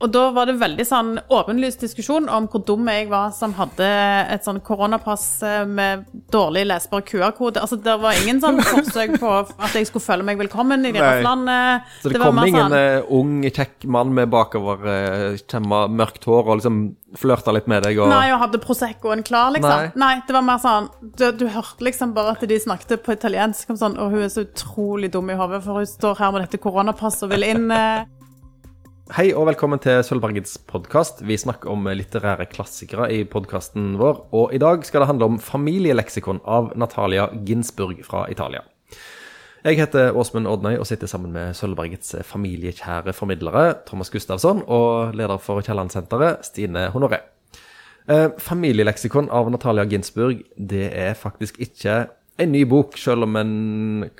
Og da var det veldig sånn åpenlys diskusjon om hvor dum jeg var som hadde et sånn koronapass eh, med dårlig lesbar QR-kode. Altså, det var ingen sånn forsøk på at jeg skulle føle meg velkommen i deres Nei. land. eh. Så det, det kom ingen sånn- eh, ung, kjekk mann med bakoverkjemma mørkt hår og liksom flørta litt med deg og Nei, og hadde Proseccoen klar, liksom. Nei. Nei, det var mer sånn du, du hørte liksom bare at de snakket på italiensk om sånn Og hun er så utrolig dum i hodet, for hun står her med dette koronapasset og vil inn. Hei og velkommen til Sølvbergets podkast. Vi snakker om litterære klassikere i podkasten vår. Og i dag skal det handle om familieleksikon av Natalia Ginsburg fra Italia. Jeg heter Åsmund Odnøy og sitter sammen med Sølvbergets familiekjære formidlere Thomas Gustavsson og leder for Kielland-senteret Stine Honoré. Eh, familieleksikon av Natalia Ginsburg det er faktisk ikke en ny bok, selv om en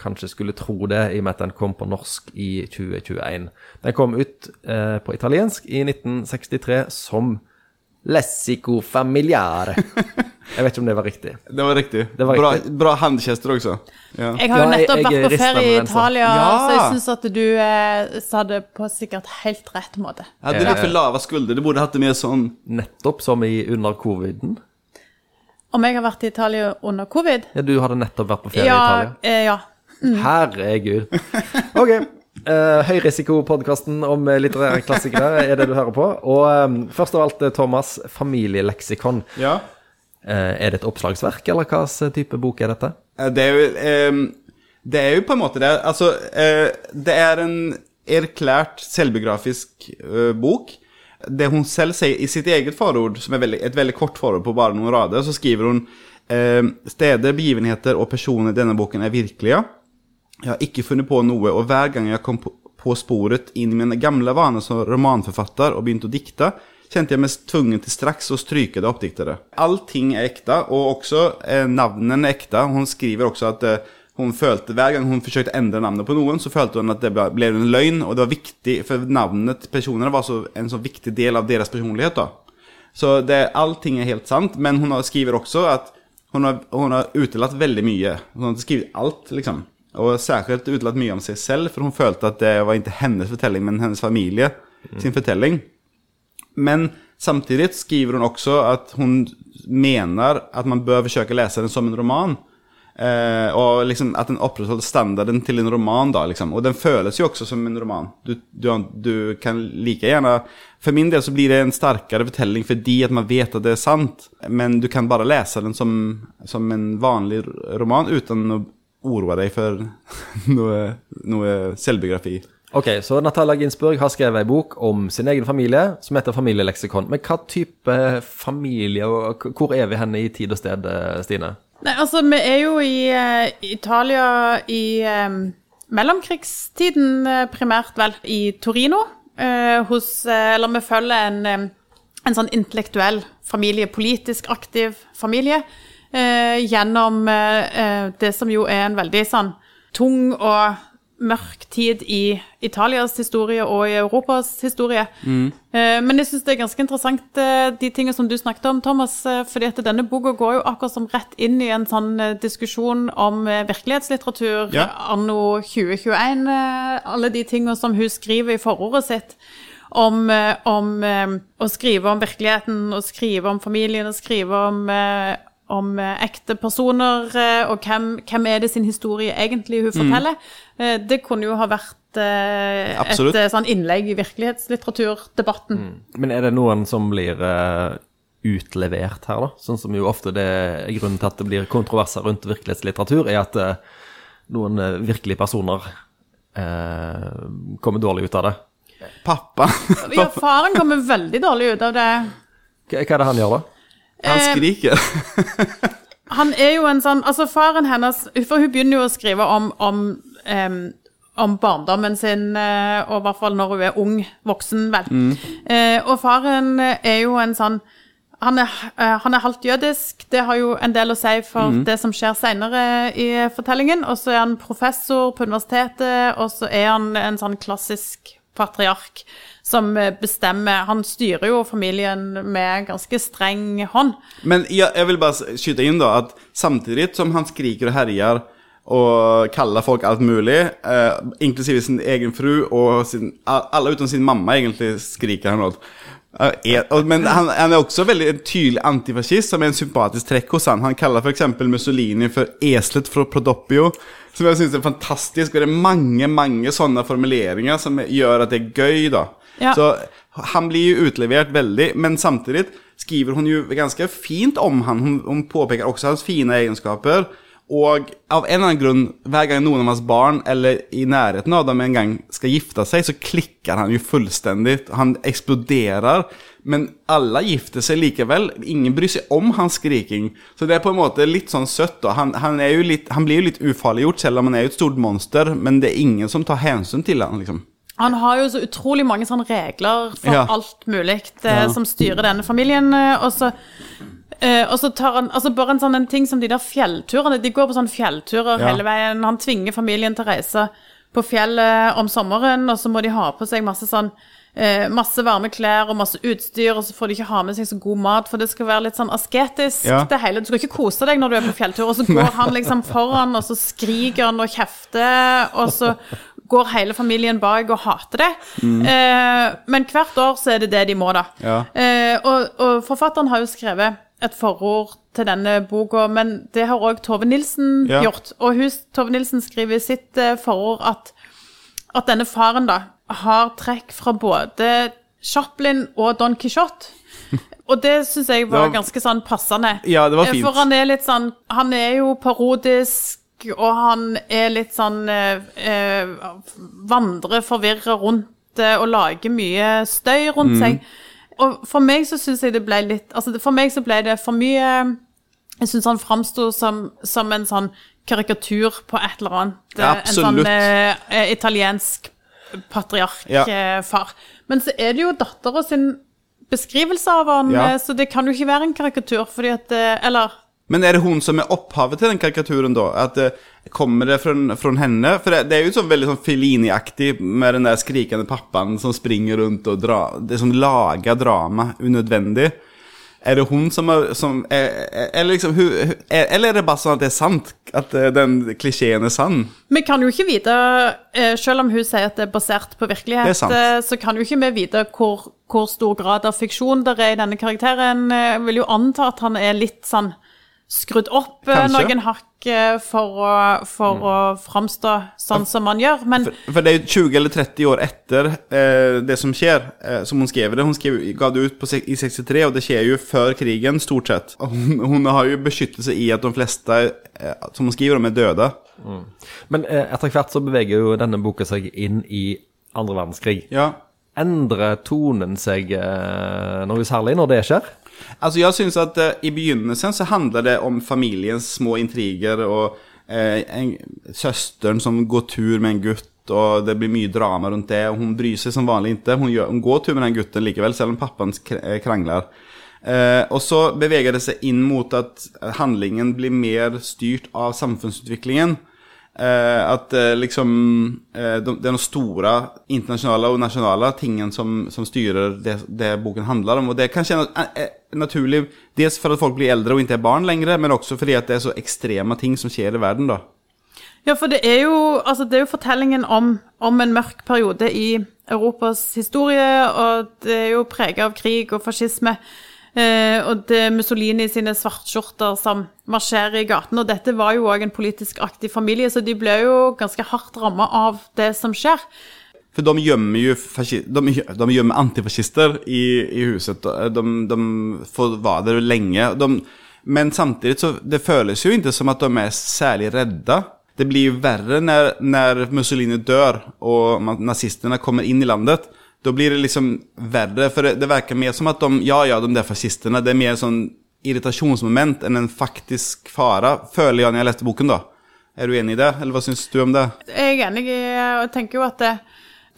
kanskje skulle tro det, i og med at den kom på norsk i 2021. Den kom ut eh, på italiensk i 1963 som Lessico familiare. Jeg vet ikke om det var riktig. Det var riktig. Det var bra, riktig. bra handgester også. Ja. Jeg har jo nettopp vært på ferie i. Italia, Ja! så jeg syns at du eh, sa det på sikkert helt rett måte. Jeg hadde litt for lave skuldre. Du burde hatt det mer sånn Nettopp som i under coviden. Om jeg har vært i Italia under covid? Ja, du hadde nettopp vært på ferie i Ja. Italia. Eh, ja. Herregud. Ok. Uh, Høyrisikopodkasten om eh, litterære klassikere er det du hører på. Og um, først av alt, eh, Thomas, familieleksikon. Ja. Uh, er det et oppslagsverk, eller hva slags type bok er dette? Eh, Det er jo um, Det er jo på en måte det. Altså, uh, det er en erklært selvbiografisk eh, bok. Det hun selv sier i sitt eget forord, som er veldig, et veldig kort forord på bare noen rader, så skriver hun eh, steder, begivenheter og personer i denne boken er virkelige. Jeg har ikke funnet på noe, og hver gang jeg kom på, sporet inn i mine gamle vaner som romanforfatter og begynte å dikte, kjente jeg meg tvungen til straks å stryke det oppdiktede. Allting er ekte, og også eh, navnene er ekte. Hun skriver også at eh, hun følte, hver gang hun forsøkte å endre navnet på noen, så følte hun at det ble, ble en løgn, og det var viktig, for navnet til personene var så, en så viktig del av deres personlighet. da. Så det, allting er helt sant, men hun skriver også at hun har, hun har utelatt veldig mye. Hun har skrevet alt, liksom. Og særskilt utelatt mye om seg selv, for hun følte at det var ikke hennes fortelling, men hennes familie sin fortelling. Men samtidig skriver hun også at hun mener at man bør forsøke å lese den som en roman. Eh, og liksom at den opprettholder standarden til en roman, da, liksom. Og den føles jo også som en roman. Du, du, du kan like gjerne For min del så blir det en sterkere fortelling fordi at man vet at det er sant, men du kan bare lese den som, som en vanlig roman uten å oroe deg for noe, noe selvbiografi. Ok, så Natalia Ginsburg har skrevet ei bok om sin egen familie som heter Familieleksikon. Men hva type familie, og hvor er vi henne i tid og sted, eh, Stine? Nei, altså, vi er jo i uh, Italia i um, mellomkrigstiden, eh, primært vel, i Torino. Uh, hos uh, Eller vi følger en, um, en sånn intellektuell familie, politisk aktiv familie, gjennom det som jo er en veldig sånn tung og mørk tid i Italias historie og i Europas historie. Mm. Men jeg syns det er ganske interessant eh, de tingene som du snakket om, Thomas. eh, fordi at denne boka går jo akkurat som rett inn i en sånn eh, diskusjon om eh, virkelighetslitteratur Ja. anno 2021. eh, Alle de tingene som hun skriver i forordet sitt. Om, eh, om eh, å skrive om virkeligheten, og skrive om familien, og skrive om eh, om eh, ekte personer, eh, og hvem, hvem er det sin historie egentlig hun forteller. Mm. Det kunne jo ha vært eh, et sånn innlegg i virkelighetslitteraturdebatten. Men er det noen som blir eh, utlevert her, da? Sånn som jo ofte det er grunnen til at det blir kontroverser rundt virkelighetslitteratur, er at eh, noen virkelige personer eh, kommer dårlig ut av det. Pappa, Ja, faren kommer veldig dårlig ut av det. Hva, hva er det han gjør, da? Han Eh, skriker. Han er jo en sånn Altså, faren hennes For hun begynner jo å skrive om, om, um, om barndommen sin, eh, og i hvert fall når hun er ung voksen, vel. Eh, og faren er jo en sånn han er, han er halvt jødisk, det har jo en del å si for det som skjer senere i fortellingen. Og så er han professor på universitetet, og så er han en sånn klassisk patriark som eh, bestemmer Han styrer jo familien med ganske streng hånd. Men jeg, jeg vil bare skyte inn da, at samtidig som han skriker og herjer og kaller folk alt mulig, eh, inklusive sin egen fru og sin, alle utenom sin mamma, egentlig, skriker han åt. Eh, Men han, han er også veldig tydelig antifascist, som er en sympatisk trekk hos han. Han kaller f.eks. Mussolini for 'eslet fra Prodoppio', som jeg syns er fantastisk. Og det er mange mange sånne formuleringer som gjør at det er gøy, da. Ja. Så han blir jo utlevert veldig, men samtidig skriver hun jo ganske fint om han. Hun, hun påpeker også hans fine egenskaper. Og av en eller annen grunn, hver gang noen av hans barn eller i nærheten av dem en gang skal gifte seg, så klikker han jo fullstendig. Han eksploderer. Men alle gifter seg likevel. Ingen bryr seg om hans skriking. Så det er på en måte litt sånn søtt. Han, han, litt, han blir jo litt ufarliggjort, selv om han er jo et stort monster. Men det er ingen som tar hensyn til han, liksom. Han har jo så utrolig mange sånne regler for Ja. alt mulig ja. som styrer denne familien. eh, Og så, eh, og så tar han altså Bare en sånn en ting som de der fjellturene. De går på sånne fjellturer Ja. hele veien. Han tvinger familien til å reise på fjellet om sommeren, og så må de ha på seg masse sånn eh, masse varme klær og masse utstyr, og så får de ikke ha med seg så god mat, for det skal være litt sånn asketisk, Ja. det hele. Du skal ikke kose deg når du er på fjelltur, og så går han liksom foran, og så skriker han og kjefter, og så går hele familien bak og hater det. Eh, men hvert år så er det det de må, da. Ja. Eh, og, og forfatteren har jo skrevet et forord til denne boka, men det har òg Tove Nilsen Ja. gjort. Og hun, Tove Nilsen skriver i sitt eh, forord at, at denne faren da har trekk fra både Chaplin og Don Quijote. Og det syns jeg var var- ganske sånn passende. Ja, det var Eh, fint. For han er litt sånn Han er jo parodisk, og han er litt sånn eh, eh, Vandrer forvirra rundt det og lager mye støy rundt Mm. seg. Og for meg så syns jeg det ble litt Altså for meg så ble det for mye Jeg syns han framsto som, som en sånn karikatur på et eller annet. Ja, En sånn eh, eh, italiensk Ja. patriarkfar. Men så er det jo dattera sin beskrivelse av han, Ja. eh, så det kan jo ikke være en karikatur, fordi at eh, Eller Men er det hun som er opphavet til den karikaturen da? At, det kommer det fra, fra henne? For det, det er jo sånn veldig sånn Fellini-aktig med den der skrikende pappaen som springer rundt og drar Det som lager drama unødvendig. Er det hun som, er, som er, er, Eller liksom hun, er, Eller er det bare sånn at det er sant? At eh, den klisjeen er sann? Vi kan jo ikke vite, eh, selv om hun sier at det er basert på virkelighet, eh, så kan jo ikke vi vite hvor, hvor stor grad av fiksjon det er i denne karakteren. Jeg vil jo anta at han er litt sånn skrudd opp Kanskje. noen hakk for, å, for å framstå sånn som han gjør, men For, for det er jo 20 eller 30 år etter eh, det som skjer, eh, som hun skrev det. Hun skrev, ga det ut på, i 63, og det skjer jo før krigen, stort sett. Hun, hun har jo beskyttelse i at de fleste eh, som hun skriver om, er døde. Men eh, etter hvert så beveger jo denne boka seg inn i andre verdenskrig. Ja. Endrer tonen seg eh, noe særlig når det skjer? Altså, jeg syns at eh, i begynnelsen så handler det om familiens små intriger og eh, en, søsteren som går tur med en gutt, og det blir mye drama rundt det. og Hun bryr seg som vanlig ikke. Hun, gjør, hun går tur med den gutten likevel, selv om pappaen eh, krangler. Eh, og så beveger det seg inn mot at handlingen blir mer styrt av samfunnsutviklingen. Eh, at eh, liksom eh, de, er de store internasjonale og nasjonale tingene som, som styrer det, det boken handler om. Og det kanskje eh, eh, naturlig dels for at folk blir eldre og ikke er barn lenger, men også fordi at det er så ekstreme ting som skjer i verden. da. Ja, for det er jo, altså det er jo fortellingen om, om en mørk periode i Europas historie, og det er jo preget av krig og fascisme. Eh, og det er Mussolini sine svartskjorter som marsjerer i gatene. Og dette var jo òg en politisk aktiv familie, så de ble jo ganske hardt ramma av det som skjer. For de gjemmer jo de, de gjemmer antifascister i, i huset. De, de være der lenge. De, men samtidig så det føles jo ikke som at de er særlig redde. Det blir jo verre når, når Mussolini dør og nazistene kommer inn i landet. Da blir det liksom verre, for det, det verker mer som at de, ja ja, de der fascistene, det er mer sånn irritasjonsmoment enn en faktisk fare, føler jeg når jeg leste boken, da. Er du enig i det, eller hva syns du om det? Jeg er enig, og tenker jo at det,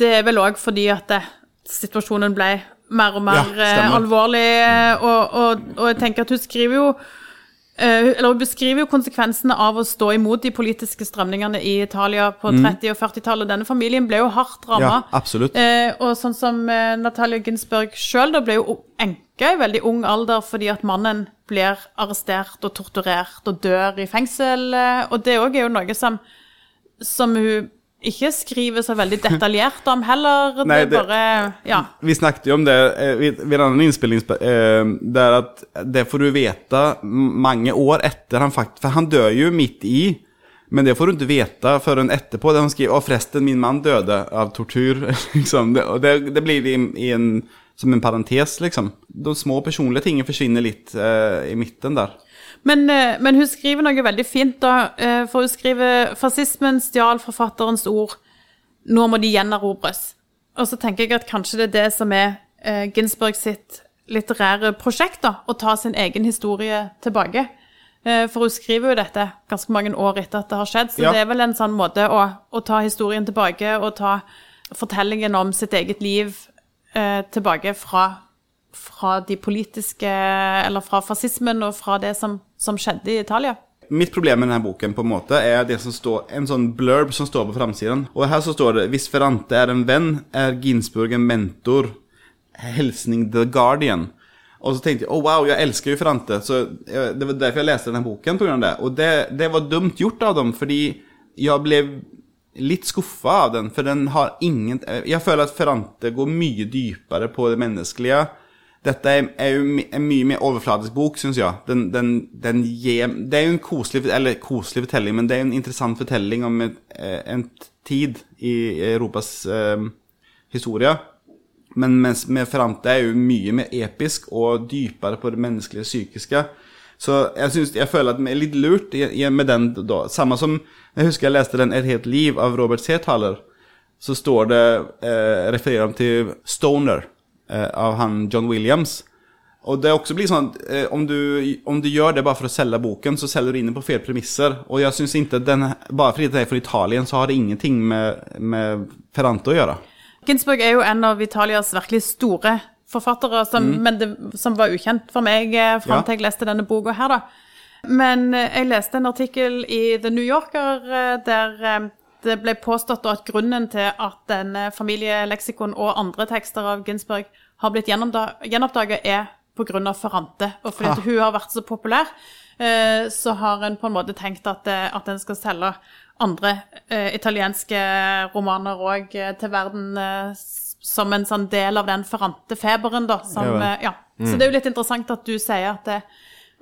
det er vel òg fordi at det, situasjonen ble mer og mer Ja, eh, alvorlig, eh, og, og, og jeg tenker at hun skriver jo eller Hun beskriver jo konsekvensene av å stå imot de politiske strømningene i Italia på 30- og 40-tallet. Denne familien ble jo hardt ramma. Mm. Ja, absolutt. Eh, og sånn som eh, Natalia Ginsberg sjøl ble jo enke i veldig ung alder fordi at mannen blir arrestert og torturert og dør i fengsel. eh, Og det òg er jo noe som, som hun ikke skriver så veldig detaljert om heller. Det Nei, det- bare Ja. Vi snakket jo om det eh, vid en annen innspilling, eh, der at det får du veta mange år etter han faktisk For han dør jo midt i, men det får du ikke veta før etterpå. Der han skriver 'Å, forresten, min mann døde av tortur'. liksom. det, og det, det blir i, i en, som en parentes, liksom. De små personlige tingene forsvinner litt eh, i midten der. Men, eh, men hun skriver noe veldig fint, da. eh, For hun skriver 'Fascismen stjal forfatterens ord. Nå må de gjenerobres'. Og så tenker jeg at kanskje det er det som er eh, Ginsberg sitt litterære prosjekt, da. Å ta sin egen historie tilbake. For hun skriver jo dette ganske mange år etter at det har skjedd, så Ja. det er vel en sånn måte å, å ta historien tilbake og ta fortellingen om sitt eget liv eh, tilbake fra fra de politiske Eller fra fascismen og fra det som, som skjedde i Italia. Mitt problem med denne boken på en måte er det som står, en sånn blurb som står på framsiden. Og her så står det 'Hvis Ferrante er en venn, er Ginsburg en mentor'. Hilsning The Guardian. Og så tenkte jeg 'Å, wow, jeg elsker jo Ferrante', så jeg, det var derfor jeg leste denne boken. På grunn av det. Og det, det var dumt gjort av dem, fordi jeg ble litt skuffa av den, for den har ingen Jeg føler at Ferrante går mye dypere på det menneskelige. Dette er, jo en mye mer overfladisk bok, syns jeg. Den, den, den gir, det er jo en koselig, eller koselig fortelling, men det er jo en interessant fortelling om et, eh, en tid i Europas eh, historie. Men mens med Ferrante er jo mye mer episk og dypere på det menneskelige psykiske. Så jeg, synes, jeg føler at det er litt lurt med den da. Samme som Jeg husker jeg leste den 'Et helt liv' av Robert Seethaler. Så står det eh, refererer de til Stoner av han John Williams. Og det også blir sånn eh, om, du, om du gjør det bare for å selge boken, så selger du inn på feil premisser. Og jeg syns ikke den Bare fordi det er fra Italien, så har det ingenting med, med Ferrante å gjøre. Ginsburg er jo en av Italias virkelig store forfattere, som, men det, som var ukjent for meg eh, fram Ja. til jeg leste denne boka her, da. Men eh, jeg leste en artikkel i The New Yorker eh, der eh, det ble påstått at grunnen til at denne familieleksikon og andre tekster av Ginsburg har blitt gjenoppdaga, er pga. Ferrante. Og fordi at hun har vært så populær, eh, så har en på en måte tenkt at, eh, at en skal selge andre eh, italienske romaner òg til verden eh, som en sånn del av den Ferrante-feberen, da. Som, Ja eh. Så det er jo litt interessant at du sier at, det,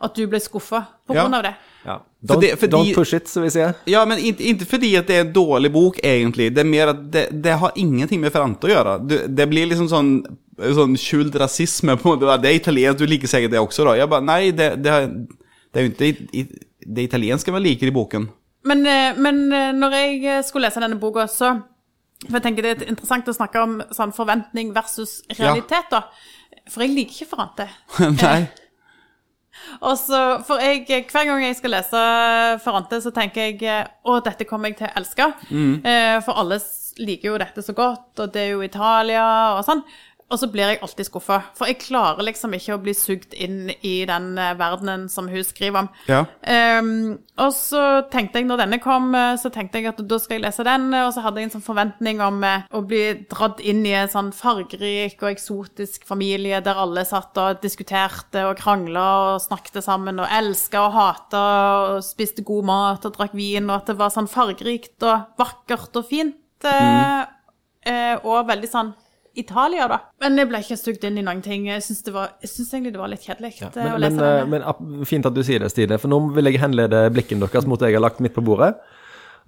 at du ble skuffa på Ja. grunn av det. Ja. Don't, det- fordi- don't push it, som vi sier. Ja, men ikke, ikke fordi at det er en dårlig bok, egentlig. Det er mer at det, det har ingenting med Ferrante å gjøre. Du, det blir liksom sånn, sånn skjult rasisme. på en måte. Det er italiensk, du liker sikkert det også, da. Jeg bare, nei, det, det, det er jo ikke det italienske man liker i boken. Men, eh, men eh, når jeg eh, skulle lese denne boka, så For jeg tenker det er interessant å snakke om sånn forventning versus realitet, da. For jeg liker ikke Ferrante. nei. Og så, for jeg, Hver gang jeg skal lese Ferrante, så tenker jeg eh, å, dette kommer jeg til å elske. Mm. for alle liker jo dette så godt, og det er jo Italia og sånn. Og så blir jeg alltid skuffa, for jeg klarer liksom ikke å bli sugd inn i den eh, verdenen som hun skriver om. Ja. Um, og så tenkte jeg, når denne kom, eh, så tenkte jeg at da skal jeg lese den, eh, og så hadde jeg en sånn forventning om å bli dratt inn i en sånn fargerik og eksotisk familie der alle satt og diskuterte og krangla og snakket sammen og elska og hata og spiste god mat og drakk vin, og at det var sånn fargerikt og vakkert og fint. mm. uh, og veldig sånn Italia, da. Men jeg ble ikke sugd inn i noen ting. Jeg syns det var- jeg syns egentlig det var litt kjedelig ja, å lese men, eh, denne. men fint at du sier det, Stine, for nå vil jeg henlede blikken deres mot det jeg har lagt midt på bordet.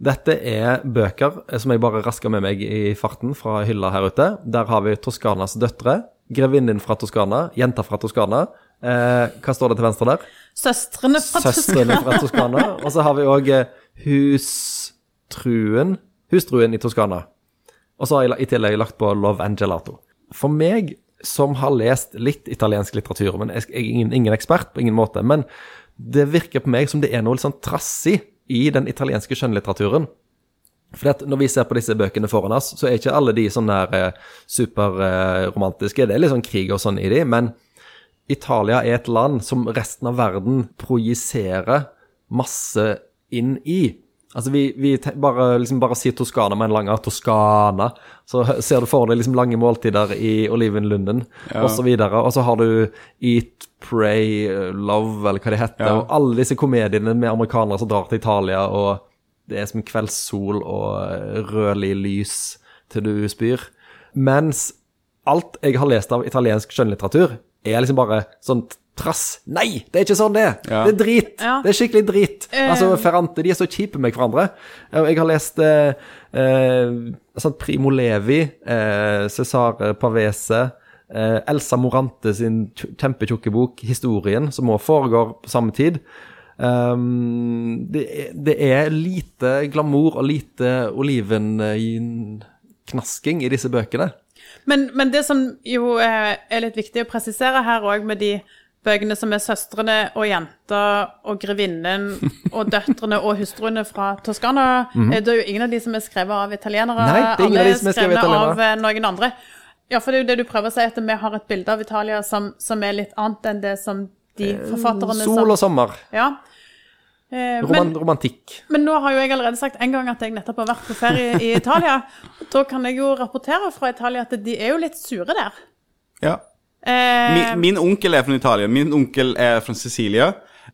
Dette er bøker eh, som jeg bare rasker med meg i farten fra hylla her ute. Der har vi Toskanas døtre, Grevinnen fra Toskana, Jenta fra Toskana. Eh, hva står det til venstre der? Søstrene fra Søstrene fra Toskana. Og så har vi òg Hustruen Hustruen i Toskana. Og så har jeg i tillegg lagt på Love and Gelato. For meg, som har lest litt italiensk litteratur, men jeg er ingen, ingen ekspert på ingen måte, men det virker på meg som det er noe litt sånn trassig i den italienske skjønnlitteraturen. For Når vi ser på disse bøkene foran oss, så er ikke alle de sånn der eh, superromantiske. det er litt sånn krig og sånn i de, men Italia er et land som resten av verden projiserer masse inn i. Altså, vi, vi bare, liksom bare sier Toskana med en lang Toskana, så ser du for deg liksom lange måltider i olivenlunden, Ja. og så. Og så har du Eat, Pray, Love, eller hva det heter, Ja. og alle disse komediene med amerikanere som drar til Italia, og det er som kveldssol og rødlig lys til du spyr. Mens alt jeg har lest av italiensk skjønnlitteratur, er liksom bare sånn trass. Nei, det er ikke sånn det er. Ja. Det er drit. Ja. Det er skikkelig drit. Altså, Ferrante de er så kjipe med hverandre. Jeg har lest eh, eh, sånn Primo Levi, eh, Cesare Pavese, eh, Elsa Morante sin tj- kjempetjukke bok 'Historien', som også foregår på samme tid. Um, det, er, det er lite glamour og lite olivenknasking i disse bøkene. Men, men det som jo eh, er litt viktig å presisere her òg, med de bøkene som er 'Søstrene og jenta' og 'Grevinnen' og 'Døtrene og hustruene fra Toskana', eh, det er jo ingen av de som er skrevet av italienere. Nei, det er ingen av de som er skrevet italienere. av eh, noen andre. Ja, for det er jo det du prøver å si, at vi har et bilde av Italia som, som er litt annet enn det som de forfatterne Eh, Sol og sommer. Ja. Eh, Roman, men, romantikk. men nå har jo jeg allerede sagt en gang at jeg nettopp har vært på ferie i Italia. Da kan jeg jo rapportere fra Italia at de er jo litt sure der. Ja. Eh, Min, min onkel er fra Italia. Min onkel er fra Sicilia.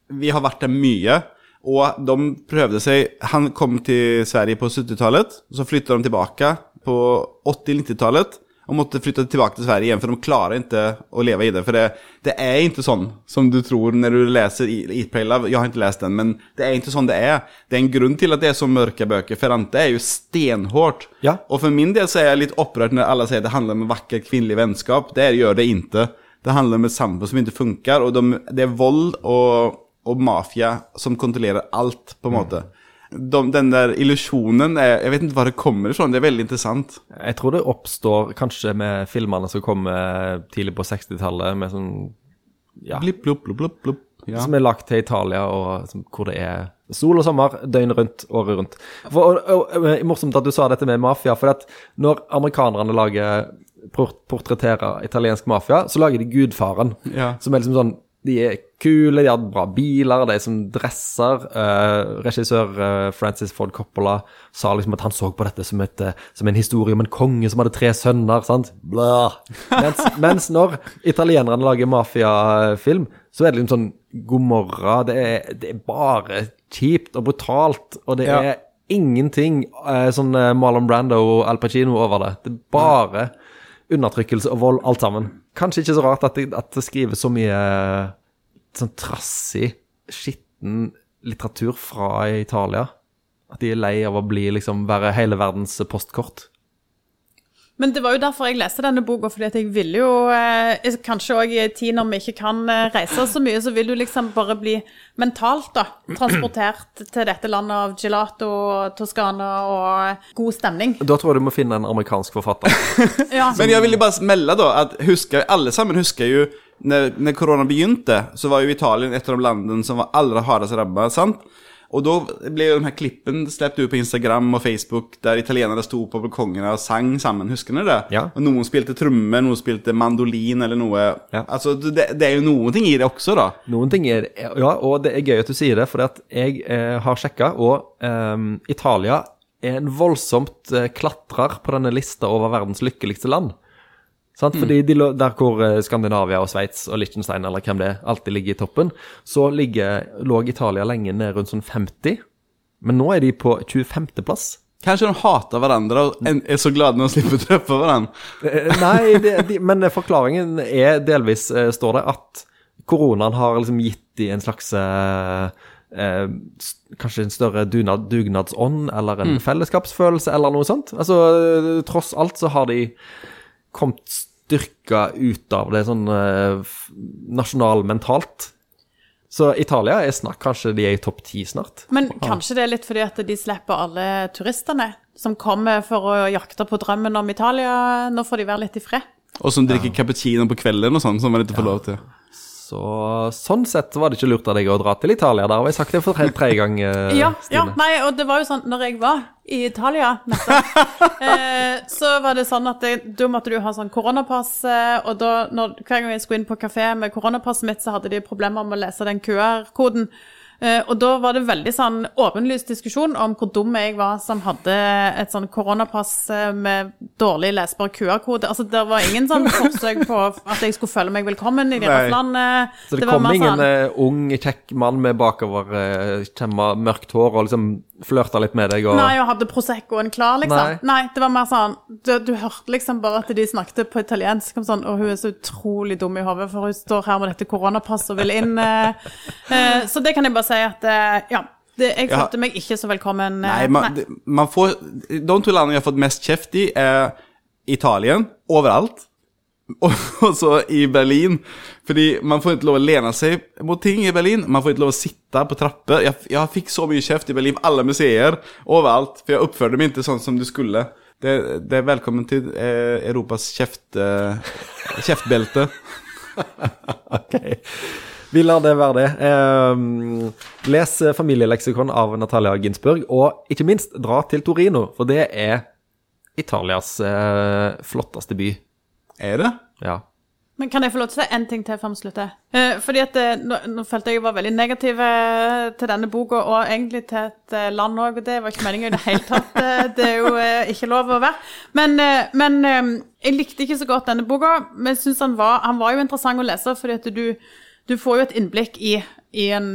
Vi har vært der mye. Og de prøvde seg Han kom til Sverige på 70-tallet. Så flyttet de tilbake på 80-90-tallet. Og måtte flytte tilbake til Sverige igjen, for de klarer ikke å leve i det. For det, det er ikke sånn som du tror når du leser Eat, Pray, Love. Jeg har ikke lest den, men det er ikke sånn det er. Det er en grunn til at det er så mørke bøker. Ante er jo stenhårt. Ja. Og for min del så er jeg litt opprørt når alle sier det handler om vakkert kvinnelig vennskap. Det gjør det ikke. Det handler om et samfunn som ikke funker, og de, det er vold og, og mafia som kontrollerer alt, på en måte. De, den der illusjonen Jeg vet ikke hva det kommer fra. Det er veldig interessant. Jeg tror det oppstår kanskje med filmene som kommer tidlig på 60-tallet, med sånn ja, Blipp, blupp, blupp, blupp, blupp. Ja. som er lagt til Italia, og som, hvor det er sol og sommer døgnet rundt, året rundt. For, og, og, og, morsomt at du sa dette med mafia, for at når amerikanerne lager portretterer italiensk mafia, så lager de Gudfaren, Ja. som er liksom sånn de er kule, de har bra biler, de er som dresser. Uh, regissør uh, Francis Ford Coppola sa liksom at han så på dette som, et, uh, som en historie om en konge som hadde tre sønner. sant? Blah. Mens, mens når italienerne lager mafiafilm, så er det liksom sånn Gomorra. Det er, det er bare kjipt og brutalt, og det Ja. er ingenting sånn Marlon Brando og Al Pacino over det. Det er bare undertrykkelse og vold, alt sammen. Kanskje ikke så rart at det, at det skrives så mye sånn trassig, skitten litteratur fra Italia. At de er lei av å bli liksom være hele verdens postkort. Men det var jo derfor jeg leste denne boka, fordi at jeg ville jo eh, Kanskje òg i en tid når vi ikke kan eh, reise så mye, så vil du liksom bare bli mentalt da, transportert til dette landet av gelato, Toskana og god stemning. Da tror jeg du må finne en amerikansk forfatter. Ja. Men jeg ville bare melde da at husker, alle sammen husker jo når, når korona begynte, så var jo Italien et av de landene som var aller hardest rabba, sant? Og da ble jo de her klippen sluppet ut på Instagram og Facebook der italienere sto på balkongene og sang sammen. Husker dere det? Ja. Og noen spilte trommer, noen spilte mandolin eller noe. Ja. Altså, det, det jo noen ting i det også, da. Noen ting er Ja, og det er gøy at du sier det, for at jeg eh, har sjekka, og eh, Italia er en voldsomt eh, klatrer på denne lista over verdens lykkeligste land. Sant? Fordi de, der hvor eh, Skandinavia og Sveits og Liechtenstein eller hvem det er, alltid ligger i toppen, så ligger, lå Italia lenge ned rundt sånn 50. Men nå er de på 25.-plass. Kanskje de hater hverandre og er så glade når de slipper å treffe hverandre. Eh, Nei, det, de, men forklaringen er delvis, eh, står det, at koronaen har liksom gitt de en slags eh, eh, Kanskje en større dunad, dugnadsånd, eller en fellesskapsfølelse, eller noe sånt. Altså, eh, tross alt så har de kommet styrka ut av det sånn eh, nasjonalmentalt. Så Italia er snart Kanskje de er i topp ti snart. Men kanskje det er litt fordi at de slipper alle turistene som kommer for å jakte på drømmen om Italia. Nå får de være litt i fred. Og som drikker cappuccino på kvelden og sånn, som man ikke får lov til. Så sånn sett var det ikke lurt av deg å dra til Italia. Der har jeg sagt det for tredje gang. eh, Ja, ja, nei, og det var jo sånn, når jeg var i Italia nettopp, eh, så var det sånn at det, da måtte du ha sånn koronapass, eh, og da, når, hver gang jeg skulle inn på kafé med koronapasset mitt, så hadde de problemer med å lese den QR-koden. Eh, og da var det veldig sånn åpenlys diskusjon om hvor dum jeg var som hadde et sånn koronapass eh, med dårlig lesbar QR-kode. Altså, det var ingen sånn forsøk på at jeg skulle føle meg velkommen i deres land. Så det, det kom ingen sånn- eh, ung, kjekk mann med bakoverkjemma mørkt hår og liksom flørta litt med deg og Nei, og hadde Proseccoen klar, liksom. Nei. Nei, det var mer sånn du, du hørte liksom bare at de snakket på italiensk om sånn Og hun er så utrolig dum i hodet, for hun står her med dette koronapasset og vil inn. så det kan jeg bare si at eh, Ja. Det, jeg Ja. følte meg ikke så velkommen. Nei, man, nei. man får, de to landene jeg har fått mest kjeft i er Italien, overalt. Og, och så i Berlin. Fordi man får ikke lov å lene seg mot ting i Berlin. Man får ikke lov å sitte på trapper. Jeg, jeg fikk så mye kjeft i Berlin alle alla museer, overalt. For jeg oppførte meg ikke sånn som du skulle. Det, det er velkommen til eh, Europas kjeft, eh, kjeftbelte. Ok. Vi lar det være det. Ehm, les familieleksikon av Natalia Ginsburg, og ikke minst dra til Torino, for det er Italias eh, flotteste by. Er det? Ja. Men kan jeg få lov til å si én ting til før vi slutter? Eh, fordi at eh, nå, nå følte jeg jeg var veldig negativ til denne boka, og egentlig til et land òg, og det var ikke meningen i det hele tatt. Det er jo ikke lov å være. Men, men jeg likte ikke så godt denne boka, men jeg synes han var, han var jo interessant å lese, fordi at du, du får jo et innblikk i, i en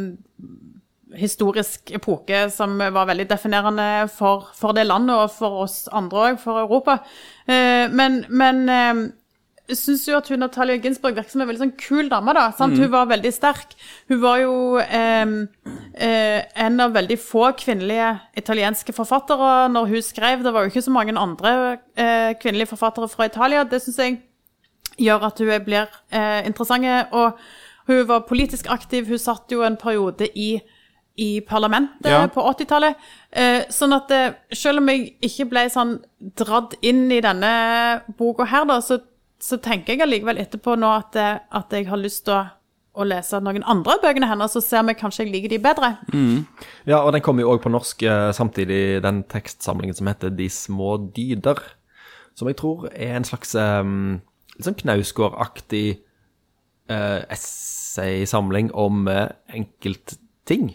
historisk epoke som var veldig definerende for, for det landet og for oss andre òg, for Europa. Eh, men men eh, jeg syns jo at hun Natalia Ginsburg virker som en veldig sånn kul dame. da, sant? Hun var veldig sterk. Hun var jo eh, eh, en av veldig få kvinnelige italienske forfattere når hun skrev. Det var jo ikke så mange andre eh, kvinnelige forfattere fra Italia. Det syns jeg gjør at hun blir eh, interessant. Og hun var politisk aktiv. Hun satt jo en periode i, i parlamentet Ja. på 80-tallet. Eh, sånn at eh, selv om jeg ikke ble sånn dratt inn i denne boka her, da, så, så tenker jeg allikevel etterpå nå at, eh, at jeg har lyst til å, å lese noen andre av bøkene hennes, så ser vi kanskje jeg liker de bedre. ja, og den kommer jo òg på norsk eh, samtidig, den tekstsamlingen som heter De små dyder. Som jeg tror er en slags um, litt sånn Knausgård-aktig eh, essaysamling om uh, enkeltting.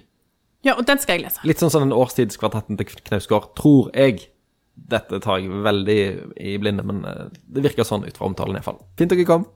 Ja, og den skal jeg lese. Litt sånn som den årstidskvartetten til Knausgård, tror jeg. Dette tar jeg veldig i blinde, men eh, det virker sånn ut fra omtalen iallfall. Fint dere kom.